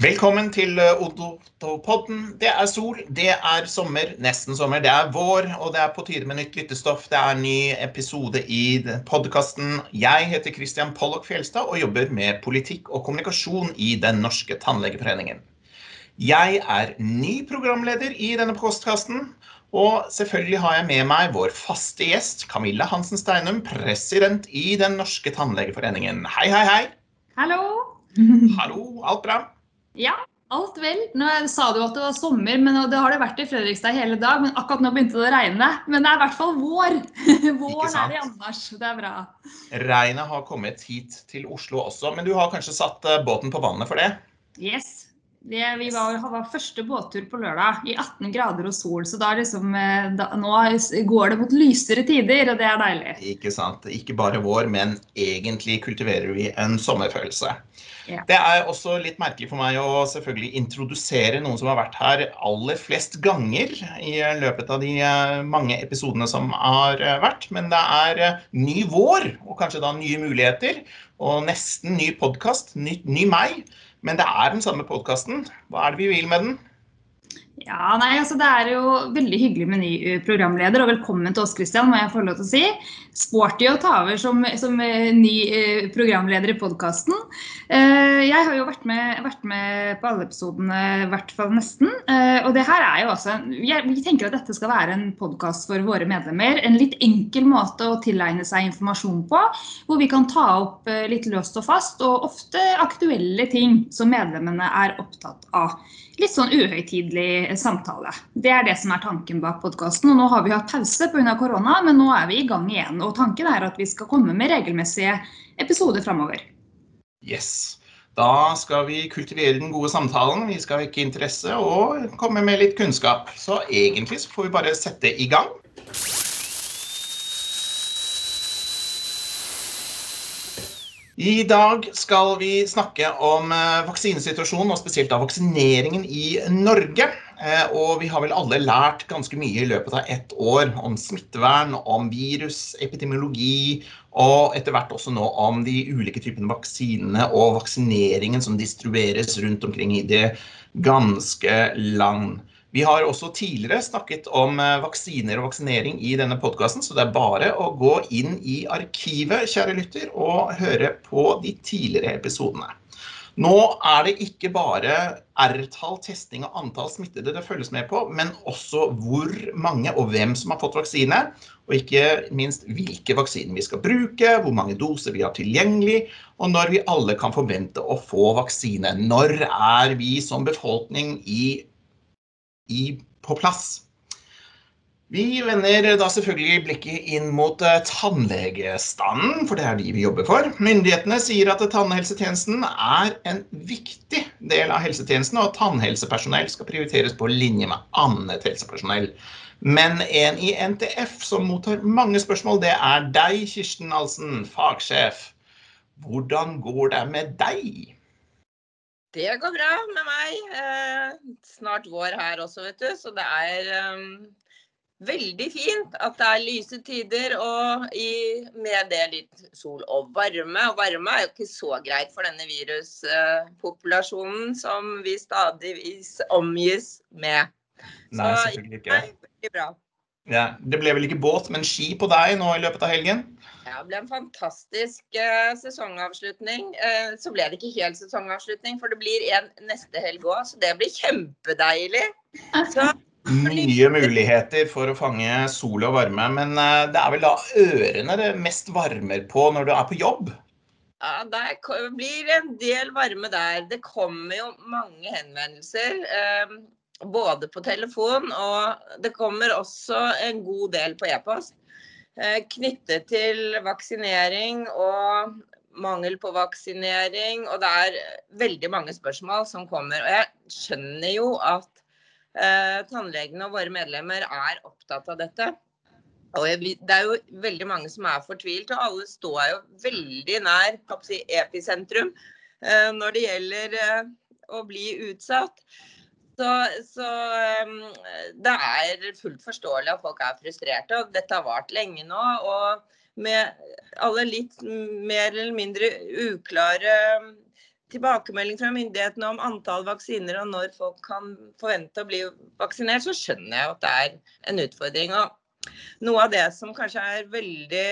Velkommen til Odotopodden. Odontopodden. Det er sol, det er sommer, nesten sommer, det er vår, og det er på tide med nytt lyttestoff. Det er en ny episode i podkasten. Jeg heter Christian Pollock Fjelstad og jobber med politikk og kommunikasjon i Den norske tannlegeforeningen. Jeg er ny programleder i denne postkasten, og selvfølgelig har jeg med meg vår faste gjest, Camilla Hansen Steinum, president i Den norske tannlegeforeningen. Hei, hei, hei. Hallo. Hallo, alt bra? Ja, alt vel. Nå sa du at det var sommer, men det har det vært i Fredrikstad hele dag. Men akkurat nå begynte det å regne. Men det er i hvert fall vår. Våren er det annars. Det er bra. Regnet har kommet hit til Oslo også, men du har kanskje satt eh, båten på vannet for det? Yes. Det, vi var, var, første båttur på lørdag i 18 grader og sol, så da liksom, eh, da, nå går det mot lysere tider, og det er deilig. Ikke sant. Ikke bare vår, men egentlig kultiverer vi en sommerfølelse. Ja. Det er også litt merkelig for meg å selvfølgelig introdusere noen som har vært her aller flest ganger i løpet av de eh, mange episodene som har eh, vært. Men det er ny vår, og kanskje da nye muligheter. Og nesten ny podkast. Ny, ny meg. Men det er den samme podkasten. Hva er det vi vil med den? Ja, nei, altså Det er jo veldig hyggelig med ny eh, programleder, og velkommen til oss, Kristian, må jeg få lov til å si. Sporty å ta over som, som eh, ny eh, programleder i podkasten. Jeg har jo vært med, vært med, på alle episodene, i hvert fall nesten. Og det her er jo også, Vi tenker at dette skal være en podkast for våre medlemmer. En litt enkel måte å tilegne seg informasjon på, hvor vi kan ta opp litt løst og fast, og ofte aktuelle ting som medlemmene er opptatt av litt sånn uhøytidelig samtale. Det er det som er tanken bak podkasten. Nå har vi hatt pause pga. korona, men nå er vi i gang igjen. Og tanken er at vi skal komme med regelmessige episoder framover. Yes. Da skal vi kultivere den gode samtalen. Vi skal vekke interesse og komme med litt kunnskap. Så egentlig så får vi bare sette i gang. I dag skal vi snakke om eh, vaksinesituasjonen, og spesielt av vaksineringen i Norge. Eh, og vi har vel alle lært ganske mye i løpet av ett år om smittevern, om virus, epidemiologi, og etter hvert også nå om de ulike typene vaksinene og vaksineringen som distribueres rundt omkring i det ganske land. Vi har også tidligere snakket om eh, vaksiner og vaksinering i denne podkasten, så det er bare å gå inn i arkivet, kjære lytter, og høre på de tidligere episodene. Nå er det ikke bare R-tall, testing og antall smittede det følges med på, men også hvor mange og hvem som har fått vaksine, og ikke minst hvilke vaksiner vi skal bruke, hvor mange doser vi har tilgjengelig, og når vi alle kan forvente å få vaksine. Når er vi som befolkning i i, på plass. Vi vender da selvfølgelig blikket inn mot uh, tannlegestanden, for det er de vi jobber for. Myndighetene sier at tannhelsetjenesten er en viktig del av helsetjenesten, og at tannhelsepersonell skal prioriteres på linje med annet helsepersonell. Men en i NTF som mottar mange spørsmål, det er deg, Kirsten Alsen, fagsjef. Hvordan går det med deg? Det går bra med meg. Eh, snart vår her også, vet du. Så det er um, veldig fint at det er lyse tider og i, med det litt sol og varme. Og varme er jo ikke så greit for denne viruspopulasjonen eh, som vi stadigvis omgis med. Nei, selvfølgelig ikke. Nei, veldig bra. Ja, det ble vel ikke båt, men ski på deg nå i løpet av helgen? Ja, det ble en fantastisk uh, sesongavslutning. Uh, så ble det ikke helt sesongavslutning, for det blir en neste helg òg. Så det blir kjempedeilig. Så, Mye muligheter for å fange sol og varme, men uh, det er vel da ørene det mest varmer på når du er på jobb? Ja, det blir en del varme der. Det kommer jo mange henvendelser. Både på telefon og det kommer også en god del på e-post. Eh, knyttet til vaksinering og mangel på vaksinering. Og det er veldig mange spørsmål som kommer. Og jeg skjønner jo at eh, tannlegene og våre medlemmer er opptatt av dette. Og jeg, det er jo veldig mange som er fortvilt, og alle står jo veldig nær si, episentrum eh, når det gjelder eh, å bli utsatt. Så, så um, det er fullt forståelig at folk er frustrerte. og Dette har vart lenge nå. og med alle litt mer eller mindre uklare tilbakemelding fra myndighetene om antall vaksiner og når folk kan forvente å bli vaksinert, så skjønner jeg at det er en utfordring. Og noe av det som kanskje er veldig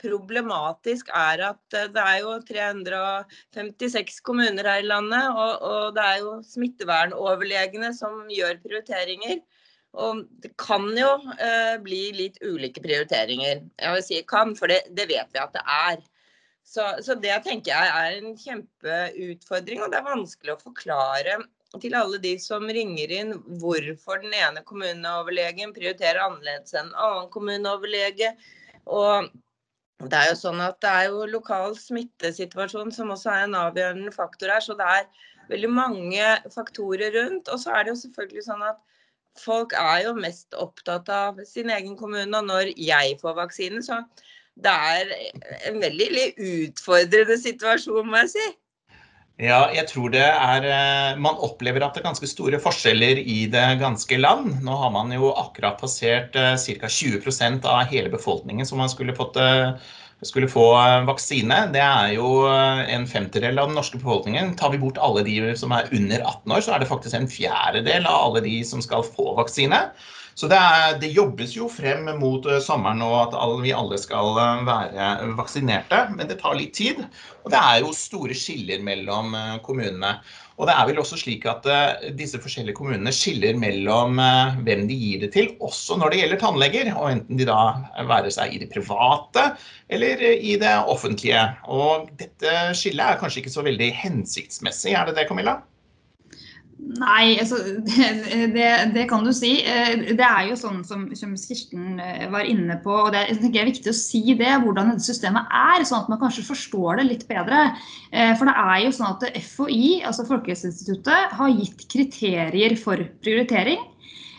problematisk, er at eh, det er jo 356 kommuner her i landet, og, og det er jo smittevernoverlegene som gjør prioriteringer. Og det kan jo eh, bli litt ulike prioriteringer. Jeg vil si kan, for det, det vet vi at det er. Så, så, det tenker jeg er en kjempeutfordring, og det er vanskelig å forklare til alle de som ringer inn hvorfor den ene kommuneoverlegen prioriterer annerledes enn en annen kommuneoverlege. Og det er jo sånn at det er jo lokal smittesituasjon som også er en avgjørende faktor her. Så det er veldig mange faktorer rundt. Og så er det jo selvfølgelig sånn at folk er jo mest opptatt av sin egen kommune. Og når jeg får vaksine, så det er en veldig utfordrende situasjon, må jeg si. Ja, jeg tror det er eh, Man opplever at det er ganske store forskjeller i det ganske land. Nå har man jo akkurat passert ca. 20% av hele befolkningen som man skulle, fått, eh, skulle få eh, vaksine. Det er jo en femtedel av den norske befolkningen. Tar vi bort alle de som er under 18 år, så er det faktisk en fjerdedel av alle de som skal få vaksine. Så det, er, det, jobbes jo frem mot eh, sommeren og at alle, vi alle skal eh, være vaksinerte. Men det tar litt tid. Og det er jo store skiller mellom eh, kommunene. Og det er vel også slik at disse forskjellige kommunene skiller mellom hvem de gir det til, også når det gjelder tannleger. Og enten de da være seg i det private eller i det offentlige. Og dette skillet er kanskje ikke så veldig hensiktsmessig, er det det, Camilla? Nei, altså, det, det, det, kan du si. Eh, det er jo sånn som, som Kirsten eh, var inne på, og det er viktig å si det, hvordan dette systemet er, sånn at man kanskje forstår det litt bedre. Eh, for det er jo sånn at FHI, altså Folkehelseinstituttet, har gitt kriterier for prioritering.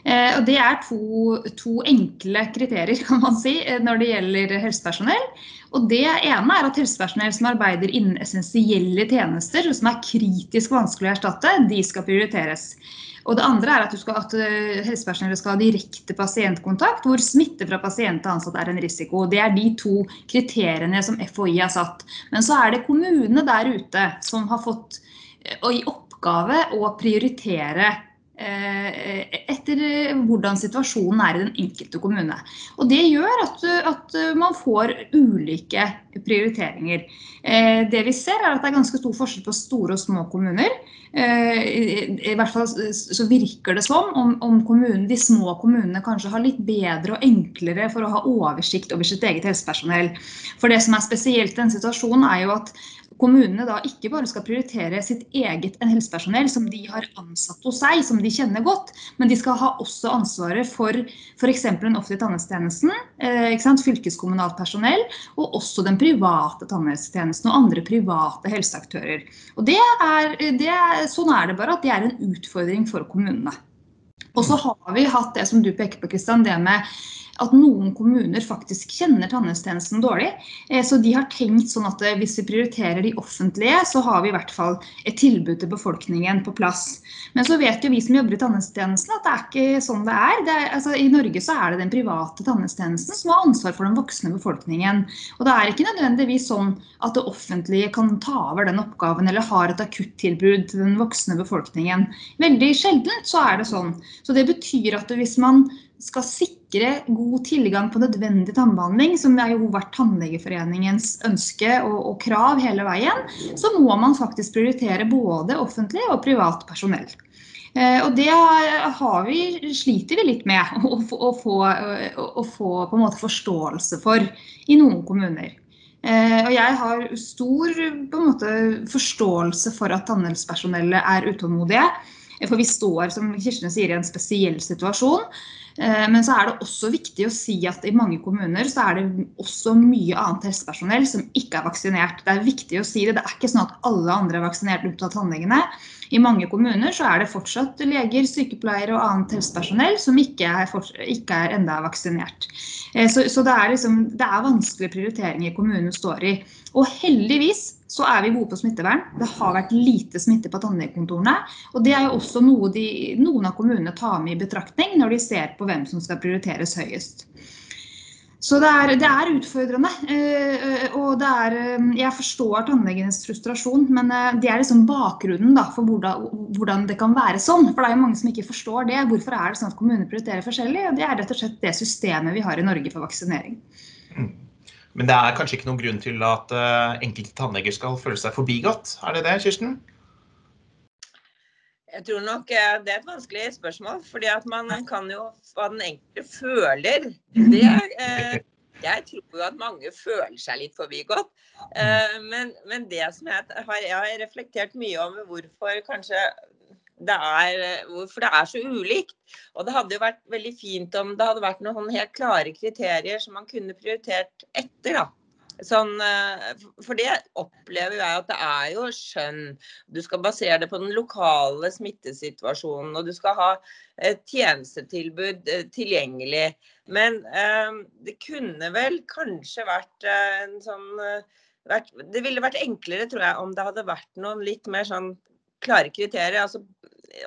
Og Det er to, to enkle kriterier kan man si, når det gjelder helsepersonell. Og Det ene er at helsepersonell som arbeider innen essensielle tjenester, som er kritisk vanskelig å erstatte, de skal prioriteres. Og det andre er at, skal, at eh, helsepersonellet skal ha direkte pasientkontakt, hvor smitte fra pasient til ansatt er en risiko. Det er de to kriteriene som FHI har satt. Men så er det kommunene der ute som har fått eh, i oppgave å prioritere Eh, etter hvordan situasjonen er i den enkelte kommune. Og Det gjør at, at, man får ulike prioriteringer. Eh, det vi ser er at det er ganske stor forskjell på store og små kommuner. Eh, I hvert fall så virker det som om, om kommunen, de små kommunene kanskje har litt bedre og enklere for å ha oversikt over sitt eget helsepersonell. For det som er spesielt i denne situasjonen er jo at kommunene da ikke bare skal prioritere sitt eget helsepersonell som de har ansatt hos seg, som de kjenner godt, men de skal ha også ansvaret for f.eks. den offentlige tannhelsetjenesten, eh, fylkeskommunalt personell, og også den private tannhelsetjenesten og andre private helseaktører. Og det er, det sånn er det bare at det er en utfordring for kommunene. Og så har vi hatt det som du peker på, Kristian, det med at noen kommuner faktisk kjenner tannhelsetjenesten dårlig. Eh, så de har tenkt sånn at eh, hvis vi prioriterer de offentlige, så har vi i hvert fall et tilbud til befolkningen på plass. Men så vet jo vi som jobber i tannhelsetjenesten at det er ikke sånn det er. Det er altså, I Norge så er det den private tannhelsetjenesten som har ansvar for den voksne befolkningen. Og det er ikke nødvendigvis sånn at det offentlige kan ta over den oppgaven eller har et akuttilbud til den voksne befolkningen. Veldig sjeldent så er det sånn. Så det betyr at hvis man skal sikre god tilgang på nødvendig tannbehandling, som har jo vært Tannlegeforeningens ønske og, og, krav hele veien, så må man faktisk prioritere både offentlig og privat personell. Eh, og det har vi, sliter vi litt med å, å, få, å få på en måte forståelse for i noen kommuner. Eh, og jeg har stor måte, forståelse for at tannhelsepersonellet er utålmodige. For vi står som Kirsten sier, i en spesiell situasjon. Eh, men så er det også viktig å si at i mange kommuner så er det også mye annet helsepersonell som ikke er vaksinert. Det er viktig å si det. Det er ikke sånn at alle andre er vaksinert unntatt tannlegene. I mange kommuner så er det fortsatt leger, sykepleiere og annet helsepersonell som ikke er, ikke er enda vaksinert. Eh, så, så det, er liksom, det er vanskelige prioriteringer kommunen står i. Og heldigvis så er vi gode på smittevern. Det har vært lite smitte på tannlegekontorene. Og det er jo også noe de, noen av kommunene tar med i betraktning når de ser på hvem som skal prioriteres høyest. Så det er, det er utfordrende. Eh, og det er, eh, jeg forstår tannlegenes frustrasjon, men eh, det er liksom bakgrunnen da, for hvordan, det kan være sånn. For det er jo mange som ikke forstår det. Hvorfor er det sånn at kommuner prioriterer forskjellig? Og det er rett og slett det systemet vi har i Norge for vaksinering. Men det er kanskje ikke noen grunn til at enkelte tannleger skal føle seg forbigått? Er det det, Kirsten? Jeg tror nok det er et vanskelig spørsmål. fordi at man kan jo hva den enkelte føler. Det, eh, jeg tror jo at mange føler seg litt forbigått. Eh, men, men det som jeg har, jeg har reflektert mye over hvorfor kanskje det er, hvorfor det er så ulikt. Og det hadde jo vært veldig fint om det hadde vært noen helt klare kriterier som man kunne prioritert etter. da. Sånn, eh, for det opplever jeg at det er jo skjønn. Du skal basere det på den lokale smittesituasjonen, og du skal ha et tjenestetilbud eh, tilgjengelig. Men eh, det kunne vel kanskje vært eh, en sånn vært, Det ville vært enklere, tror jeg, om det hadde vært noen litt mer sånn klare kriterier. Altså,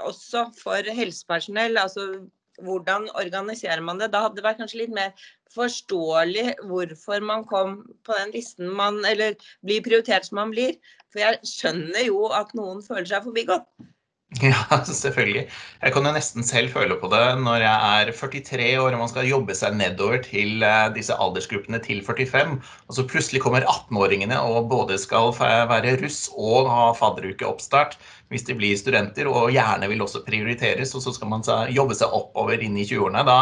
også for helsepersonell. altså hvordan organiserer man det? Da hadde det vært kanskje litt mer forståelig hvorfor man kom på den listen man Eller blir prioritert som man blir. For jeg skjønner jo at noen føler seg forbigått. Ja, selvfølgelig. Jeg kan jo nesten selv føle på det når jeg er 43 år og man skal jobbe seg nedover til eh, disse aldersgruppene til 45, og så plutselig kommer 18-åringene og både skal være russ og ha fadderukeoppstart hvis de blir studenter, og gjerne vil også prioriteres, og så skal man jobbe seg oppover inn i 20-årene. Da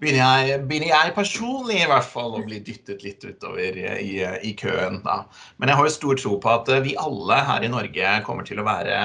begynner jeg, begynner jeg, personlig i hvert fall å bli dyttet litt utover i, i køen. Da. Men jeg har jo stor tro på at vi alle her i Norge kommer til å være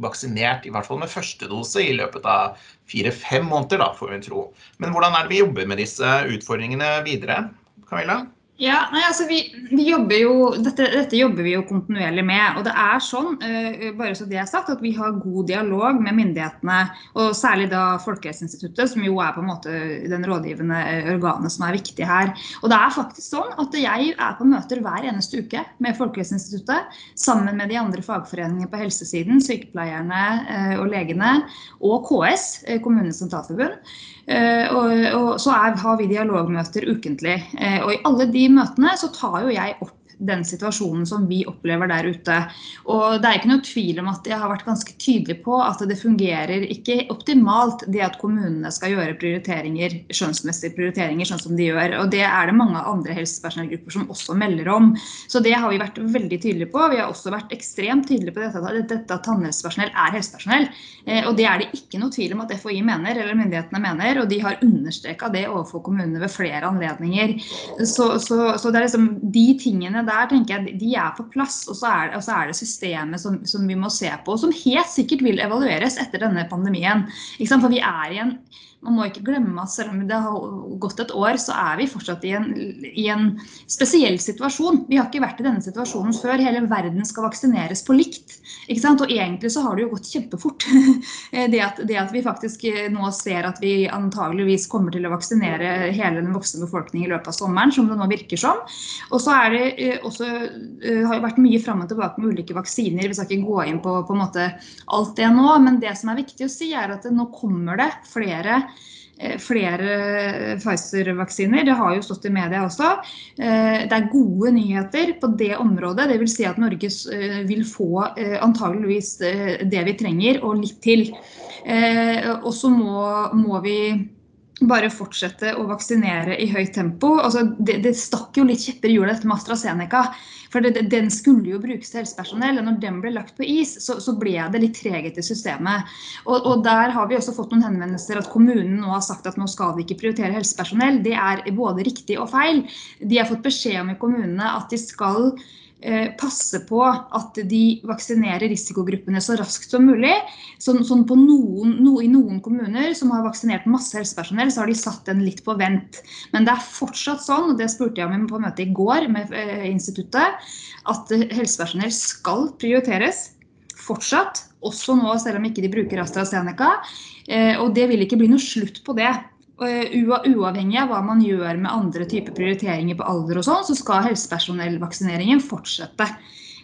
vaksinert, i hvert fall med første dose, i løpet av fire-fem måneder, da, får vi tro. Men hvordan er det vi jobber med disse utfordringene videre? Camilla? Ja, nei, altså vi, vi jobber jo, dette, dette, jobber vi jo kontinuerlig med. Og det er sånn, uh, bare så det er sagt, at vi har god dialog med myndighetene. Og særlig da Folkehelseinstituttet, som jo er på en måte den rådgivende organet som er viktig her. Og det er faktisk sånn at jeg er på møter hver eneste uke med Folkehelseinstituttet. Sammen med de andre fagforeningene på helsesiden, sykepleierne uh, og legene. Og KS, Kommunenes sentralforbund. Eh, og, og så er, har vi dialogmøter ukentlig. Eh, og i alle de møtene så tar jo jeg opp den situasjonen som vi opplever der ute. Og Det er ikke noe tvil om at jeg har vært ganske tydelig på at det fungerer ikke optimalt det at kommunene skal gjøre prioriteringer, skjønnsmessige prioriteringer sånn som de gjør. Og Det er det mange andre helsepersonellgrupper som også melder om. Så det har vi vært veldig tydelige på. Vi har også vært ekstremt tydelige på dette, at dette tannhelsepersonell er helsepersonell. Eh, og det er det ikke noe tvil om at FHI mener, eller myndighetene mener. Og de har understreka det overfor kommunene ved flere anledninger. Så, så, så det er liksom de tingene der tenker jeg de er på plass. Og så er, og så er det systemet som, som, vi må se på, og som helt sikkert vil evalueres etter denne pandemien. For vi er i en man må ikke glemme at selv om det har gått et år, så er vi fortsatt i en, i en, spesiell situasjon. Vi har ikke vært i denne situasjonen før. Hele verden skal vaksineres på likt. Og egentlig så har det jo gått kjempefort. det, at, det at vi faktisk eh, nå ser at vi antageligvis kommer til å vaksinere hele den voksne befolkningen i løpet av sommeren, som det nå virker som. Og så er det eh, også, eh, har jo vært mye fram og tilbake med ulike vaksiner. Vi skal ikke gå inn på, på alt det nå, men det som er viktig å si, er at nå kommer det flere Eh, flere Pfizer-vaksiner. Det har jo stått i media også. Eh, det er gode nyheter på det området. Det vil Si at Norge eh, vil få antageligvis det vi trenger, og litt til. Og så må, må vi bare fortsette å vaksinere i høyt tempo. Altså, det, det stakk jo litt kjepper i hjulet dette med AstraZeneca. For det, den skulle jo brukes til helsepersonell. og Når den ble lagt på is, så, så ble det litt treghet i systemet. Og, og, Der har vi også fått noen henvendelser at kommunen nå har sagt at nå skal de ikke prioritere helsepersonell. Det er både riktig og feil. De har fått beskjed om i kommunene at de skal passe på at de vaksinerer risikogruppene så raskt som mulig. Sånn, sånn noen, no, I noen kommuner som har vaksinert masse helsepersonell, så har de satt den litt på vent. Men det er fortsatt sånn, og det spurte jeg om på møtet i går med eh, instituttet, at helsepersonell skal prioriteres. Fortsatt. Også nå, selv om ikke de bruker AstraZeneca. Eh, og det vil ikke bli noe slutt på det. Eh, uavhengig av hva man gjør med andre typer prioriteringer på alder og sånn, så skal helsepersonellvaksineringen fortsette.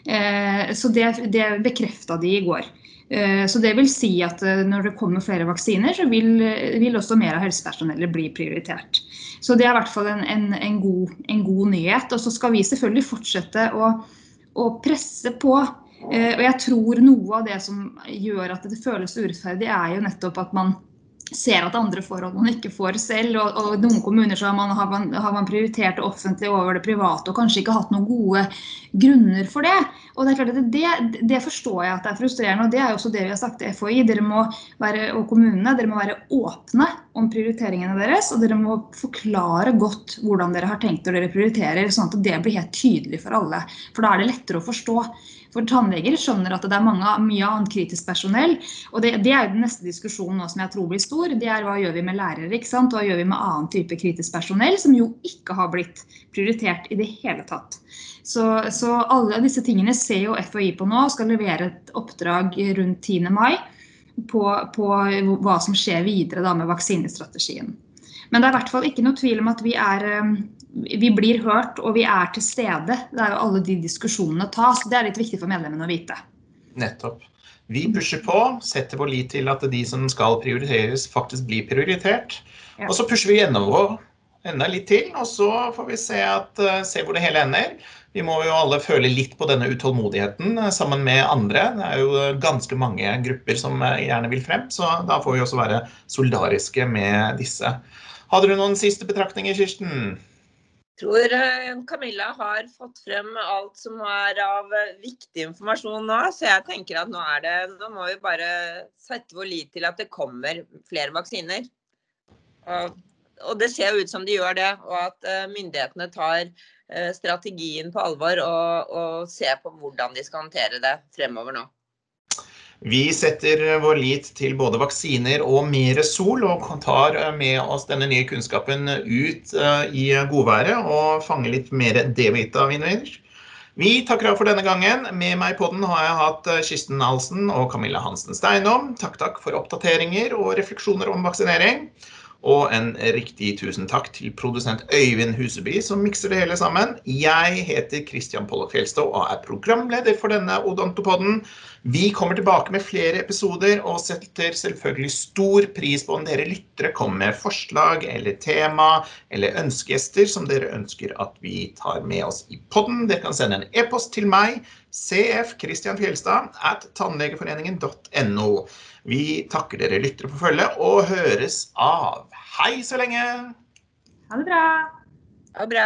Eh, så det, det bekrefta de i går. Så det vil si at når det kommer flere vaksiner, så vil, vil også mer av helsepersonellet bli prioritert. Så det er i hvert fall en, en, en, god, en god, nyhet. Og så skal vi selvfølgelig fortsette å, å presse på. Og jeg tror noe av det som gjør at det føles urettferdig, er jo nettopp at man ser at andre forhold man ikke får selv. Og, og noen kommuner har man, har, man, har man, prioritert det offentlige over det private og kanskje ikke hatt noen gode grunner for det. Og Det er klart at det, det forstår jeg at det er frustrerende, og det er jo også det vi har sagt til FHI. Dere må være, og kommunene dere må være åpne om prioriteringene deres, og dere må forklare godt hvordan dere har tenkt når dere prioriterer, sånn at det blir helt tydelig for alle. For da er det lettere å forstå. For tannleger skjønner at det er mange, mye annet kritisk personell. Og det, det er jo den neste diskusjonen nå som jeg tror blir stor. Det er hva gjør vi med lærere? ikke sant? Hva gjør vi med annen type kritisk personell, som jo ikke har blitt prioritert i det hele tatt. Så, så alle disse tingene ser jo FHI på nå, og skal levere et oppdrag rundt 10. mai. På, på, hva som skjer videre da med vaksinestrategien. Men det er i hvert fall ikke noe tvil om at vi er vi blir hørt og vi er til stede. Det er jo alle de diskusjonene tas. Det er litt viktig for medlemmene å vite. Nettopp. Vi pusher på, setter vår lit til at de som skal prioriteres, faktisk blir prioritert. Ja. Og så pusher vi gjennom enda litt til, og så får vi se, at, eh, se, hvor det hele ender. Vi må jo alle føle litt på denne utålmodigheten eh, sammen med andre. Det er jo ganske mange grupper som eh, gjerne vil frem, så da får vi også være solidariske med disse. Hadde du noen siste betraktninger, Kirsten? Jeg tror eh, Camilla har fått frem alt som er av eh, viktig informasjon nå. Så jeg tenker at nå, det, nå må vi bare sette vår lit til at det kommer flere vaksiner. Og, og det ser jo ut som de gjør det. Og at uh, myndighetene tar uh, strategien på alvor og, og ser på hvordan de skal håndtere det fremover nå. Vi setter vår lit til både vaksiner og mer sol, og tar med oss denne nye kunnskapen ut eh, i godværet og fanger litt mer D-vitaminer. Vi takker av for denne gangen. Med meg på den har jeg hatt eh, Kirsten Alsen og Camilla Hansen Steinom. Takk, takk for oppdateringer og refleksjoner om vaksinering. Og en riktig tusen takk til produsent Øyvind Huseby, som mikser det hele sammen. Jeg heter Christian Pollock Fjelstad og er programleder for denne Odontopodden. Vi kommer tilbake med flere episoder og setter selvfølgelig stor pris på om dere lyttere kommer med forslag eller tema eller ønskegjester som dere ønsker at vi tar med oss i podden. Dere kan sende en e-post til meg, cfchristianfjelstad at tannlegeforeningen.no. Vi takker dere lyttere for følget og høres av. Hei så lenge! Ha det bra. Ha det bra.